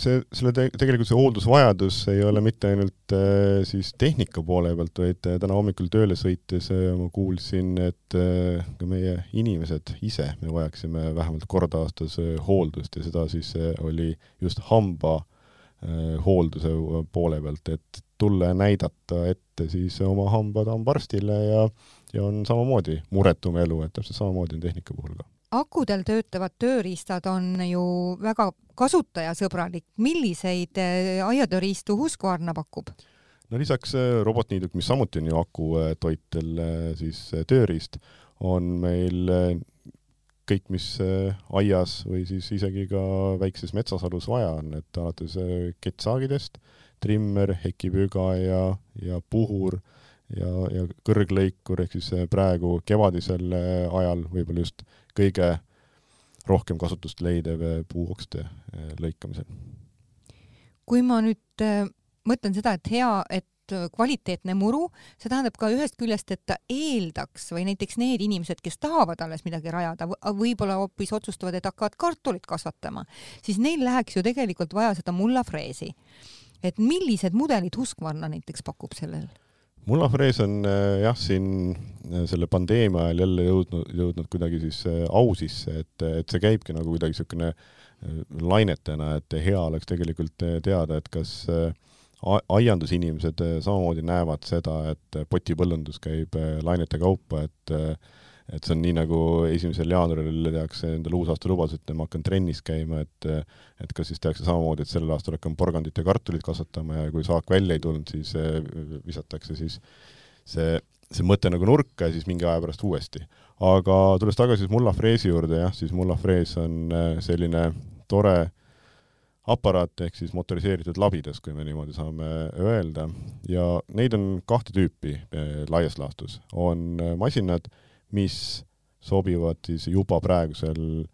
see, selle te, tegelikult see hooldusvajadus ei ole mitte ainult äh, siis tehnika poole pealt, vaid äh, täna hommikul tööle sõites äh, ma kuulsin, et äh, ka meie inimesed ise, me vajaksime vähemalt kord aastas äh, hooldust ja seda siis äh, oli just hamba äh, hoolduse poole pealt, et tulla ja näidata ette siis oma hambad hambaarstile ja, ja on samamoodi muretum elu, et täpselt samamoodi on tehnika puhul ka. akudel töötavad tööriistad on ju väga kasutajasõbralik. milliseid äh, aiatööriistu Husqvarna pakub? no lisaks äh, robotniiduk, mis samuti on ju akutoitel siis äh, tööriist, on meil kõik, mis aias või siis isegi ka väikses metsasalus vaja on, et alates kettsaagidest äh, trimmer, hekipüga ja, ja puhur ja, ja kõrglõikur, ehk siis praegu kevadisel ajal võib-olla just kõige rohkem kasutust leidev puuokste eh, lõikamisel. kui ma nüüd äh, mõtlen seda, et hea, et kvaliteetne muru, see tähendab ka ühest küljest, et ta eeldaks või näiteks need inimesed, kes tahavad alles midagi rajada, võib-olla hoopis otsustavad, et hakkavad kartulit kasvatama, siis neil läheks ju tegelikult vaja seda mullafreesi et millised mudelid Husqvarna näiteks pakub sellel? mullafrees on äh, jah, siin äh, selle pandeemia ajal jälle jõudnud, jõudnud kuidagi siis äh, au sisse, et, et see käibki nagu kuidagi niisugune lainetena, et hea oleks tegelikult teada, et kas aiandusinimesed samamoodi näevad seda, et potipõllundus käib lainete kaupa, et et see on nii, nagu esimesel jaanuaril tehakse endale uusaastalubadus, et ma hakkan trennis käima, et et kas siis tehakse samamoodi, et sellel aastal hakkan porgandit ja kartulit kasvatama ja kui saak välja ei tulnud, siis eh, visatakse siis see, see mõte nagu nurka ja siis mingi aja pärast uuesti. aga tulles tagasi siis mullafreesi juurde, jah, siis mullafrees on eh, selline tore aparaat ehk siis motoriseeritud labidas, kui me niimoodi saame öelda, ja neid on kahte tüüpi eh, laias laastus. on masinad, mis sobivad siis juba praegusel,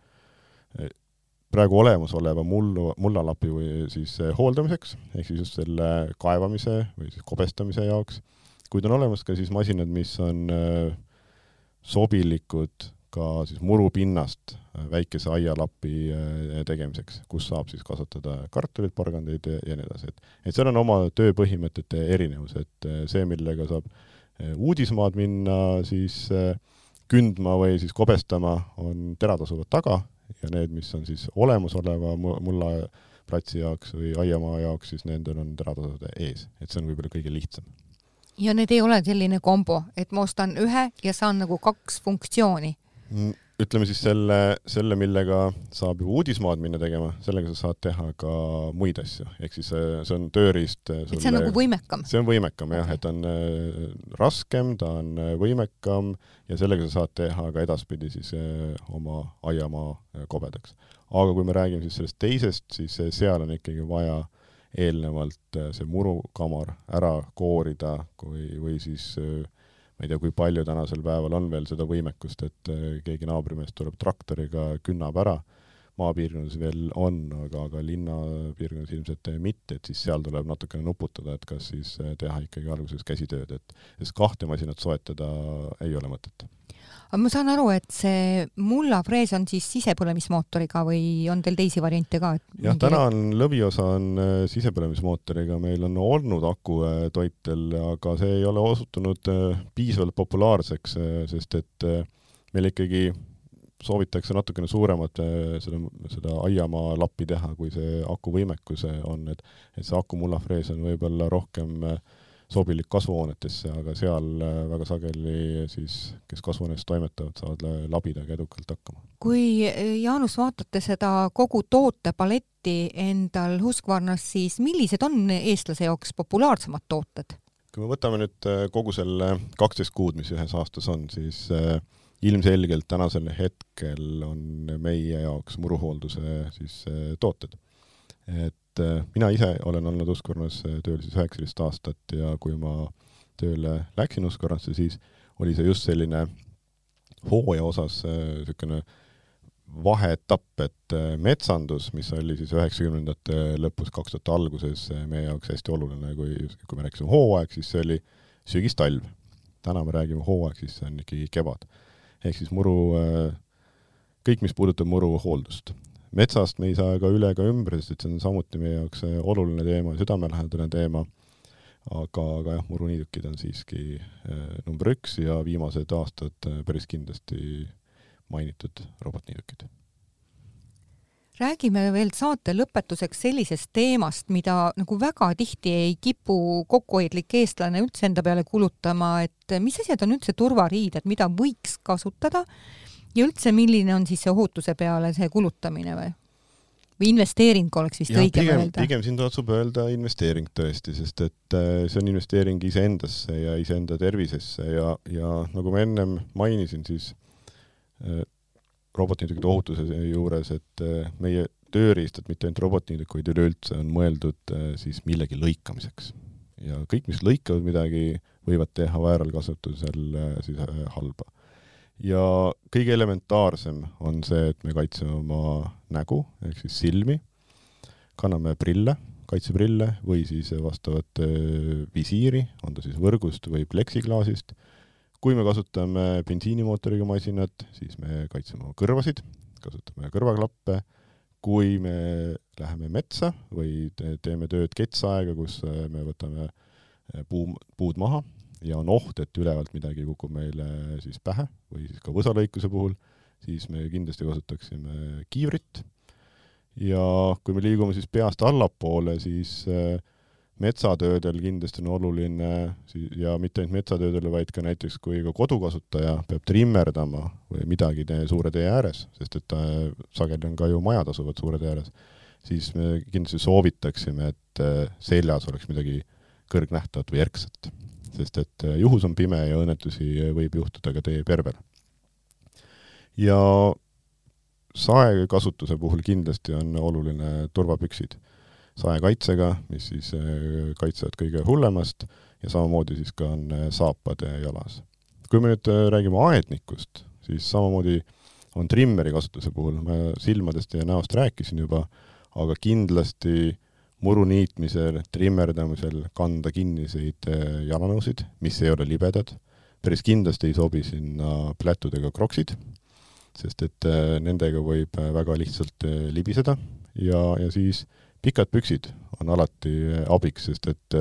praegu olemasoleva mullu, mullalapi või siis hooldamiseks, ehk siis just selle kaevamise või siis kobestamise jaoks, kuid on olemas ka siis masinad, mis on äh, sobilikud ka siis murupinnast äh, väikese aialapi tegemiseks, kus saab siis kasvatada kartulit, porgandeid ja, ja nii edasi, et et seal on oma tööpõhimõtete erinevus, et see, millega saab uudismaad minna, siis äh, kündma või siis kobestama, on terad asuvad taga ja need, mis on siis olemasoleva mulla platsi jaoks või aiamaa jaoks, siis nendel on teravtasude ees, et see on võib-olla kõige lihtsam. ja need ei ole selline kombo, et ma ostan ühe ja saan nagu kaks funktsiooni mm,? Ütleme siis selle, selle, millega saab juba uudismaad minna tegema, sellega sa saad teha ka muid asju, ehk siis see, see on tööriist. et see on nagu võimekam? see on võimekam jah et on äh, raskem, ta on äh, võimekam ja sellega sa saad teha ka edaspidi siis äh, oma aiamaa äh, kobedaks. aga kui me räägime siis sellest teisest, siis äh, seal on ikkagi vaja eelnevalt äh, see murukamar ära koorida, kui, või siis äh, ma ei tea, kui palju tänasel päeval on veel seda võimekust, et äh, keegi naabrimees tuleb traktoriga, künnab ära, maapiirkondades veel on, aga, aga linnapiirkondades ilmselt mitte, et siis seal tuleb natukene nuputada, et kas siis äh, teha ikkagi alguses käsitööd, et sest kahte masinat soetada ei ole mõtet aga ma saan aru, et see mullafrees on siis sisepõlemismootoriga või on teil teisi variante ka? jah, täna on lõviosa on äh, sisepõlemismootoriga, meil on olnud akutoitel, aga see ei ole osutunud äh, piisavalt populaarseks, äh, sest et meil ikkagi soovitakse natukene suuremat seda, seda aiamaa lappi teha, kui see aku võimekus on, et et see aku mullafrees on võib-olla rohkem äh, sobilik kasvuhoonetesse, aga seal äh, väga sageli siis, kes kasvuhoones toimetavad, saavad labidaga edukalt hakkama. kui äh, Jaanus, vaatate seda kogu tootepaletti endal Husqvarnas, siis millised on eestlase jaoks populaarsemad tooted? kui me võtame nüüd äh, kogu selle kaksteist kuud, mis ühes aastas on, siis ilmselgelt tänasel hetkel on meie jaoks muruhoolduse siis tooted. et et äh, mina ise olen olnud Husqvarnas äh, tööl siis üheksateist aastat ja kui ma tööle läksin Husqvarnasse, siis oli see just selline hooaja osas äh, niisugune vaheetapp, et metsandus, mis oli siis üheksakümnendate lõpus, kaks tuhat alguses meie jaoks hästi oluline, kui, kui me rääkisime hooaeg, siis see oli sügis-talv. täna me räägime hooaeg, siis see on ikkagi kevad. ehk siis muru, kõik, mis puudutab muru hooldust metsast me ei saa ka üle ega ümber, sest see on samuti meie jaoks äh, oluline teema, südamelähedane teema, aga, aga jah, muruniidukid on siiski äh, number üks ja viimased aastad äh, päris kindlasti mainitud robotniidukid. Räägime veel saate lõpetuseks sellisest teemast, mida nagu väga tihti ei kipu kokkuhoidlik eestlane üldse enda peale kulutama, et mis asjad on üldse turvariided, mida võiks kasutada ja üldse, milline on siis see ohutuse peale see kulutamine või? või investeering oleks vist õigem öelda? pigem siin tasub öelda investeering tõesti, sest et äh, see on investeering iseendasse ja iseenda tervisesse ja, ja nagu ma ennem mainisin, siis äh, robotniidukite ohutuse juures, et äh, meie tööriistad, mitte ainult robotniiduk, vaid üleüldse on mõeldud siis millegi lõikamiseks. ja kõik, mis lõikavad midagi, võivad teha vääral kasutusel äh, siis halba ja kõige elementaarsem on see, et me kaitseme oma nägu ehk siis silmi, kanname prille, kaitseprille või siis vastavat visiiri, on ta siis võrgust või pleksiklaasist. kui me kasutame bensiinimootoriga masinat, siis me kaitseme oma kõrvasid, kasutame kõrvaklappe, kui me läheme metsa või teeme tööd ketsaega, kus me võtame puu, puud maha, ja on oht, et ülevalt midagi kukub meile siis pähe või siis ka võsalõikuse puhul, siis me kindlasti kasutaksime kiivrit. ja kui me liigume siis peast allapoole, siis äh, metsatöödel kindlasti on oluline ja mitte ainult metsatöödel, vaid ka näiteks, kui ka kodukasutaja peab trimmerdama või midagi tee, suure tee ääres, sest et sageli on ka ju majad asuvad suure tee ääres, siis me kindlasti soovitaksime, et äh, seljas oleks midagi kõrgnähtavat või erksat sest et äh, juhus on pime ja õnnetusi äh, võib juhtuda ka tee pervel. ja saekasutuse puhul kindlasti on oluline turvapüksid saekaitsega, mis siis äh, kaitsevad kõige hullemast ja samamoodi siis ka on saapad jalas. kui me nüüd räägime aednikust, siis samamoodi on trimmeri kasutuse puhul, ma silmadest ja näost rääkisin juba, aga kindlasti muru niitmisel, trimmerdamisel kanda kinniseid äh, jalanõusid, mis ei ole libedad. päris kindlasti ei sobi sinna plätudega kroksid, sest et äh, nendega võib äh, väga lihtsalt libiseda ja, ja siis pikad püksid on alati abiks, sest et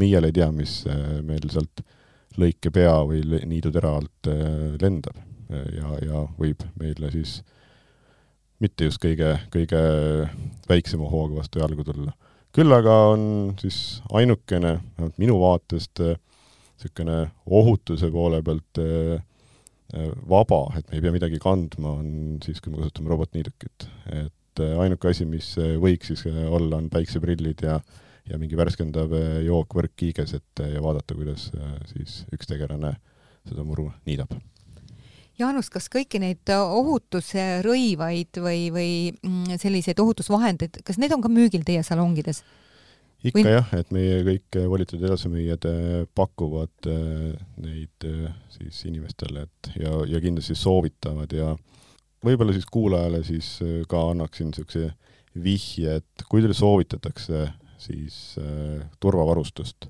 miial ei tea, mis meil sealt lõikepea või niidutera alt lendab ja, ja võib meile siis mitte just kõige, kõige väiksema hooga vastu jalgu tulla. Küll aga on siis ainukene, vähemalt minu vaatest, niisugune ohutuse poole pealt vaba, et me ei pea midagi kandma, on siis, kui me kasutame robotniidukit. et ainuke asi, mis võiks siis olla, on päikseprillid ja ja mingi värskendav jook, võrk kiiges, et ja vaadata, kuidas siis üks tegelane seda muru niidab Jaanus, kas kõiki neid ohutusrõivaid või, või mm, selliseid ohutusvahendeid, kas need on ka müügil teie salongides? ikka või... jah, et meie kõik volitatud edasimüüjad äh, pakuvad äh, neid äh, siis inimestele, et ja, ja kindlasti soovitavad ja võib-olla siis kuulajale siis ka annaksin niisuguse vihje, et kui teile soovitatakse siis äh, turvavarustust,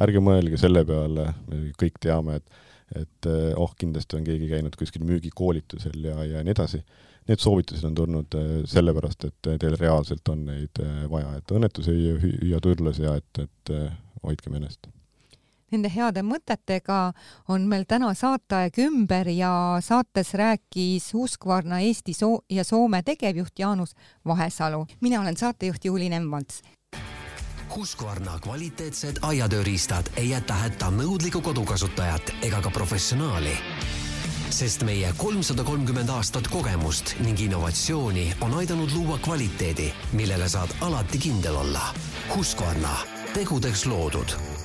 ärge mõelge selle peale, me kõik teame, et et eh, oh, kindlasti on keegi käinud kuskil müügikoolitusel ja, ja nii edasi. Need soovitused on tulnud eh, sellepärast, et teil reaalselt on neid eh, vaja, et õnnetus ei hüüa turles ja et, et hoidkem ennast Nende heade mõtetega on meil täna saateaeg ümber ja saates rääkis Husqvarna Eesti so ja Soome tegevjuht Jaanus Vahesalu. mina olen saatejuht Juuli Nemvalts. Husqvarna kvaliteetsed aiatööriistad ei jäta hätta nõudlikku kodukasutajat ega ka professionaali. sest meie kolmsada kolmkümmend aastat kogemust ning innovatsiooni on aidanud luua kvaliteedi, millele saad alati kindel olla. Husqvarna, tegudeks loodud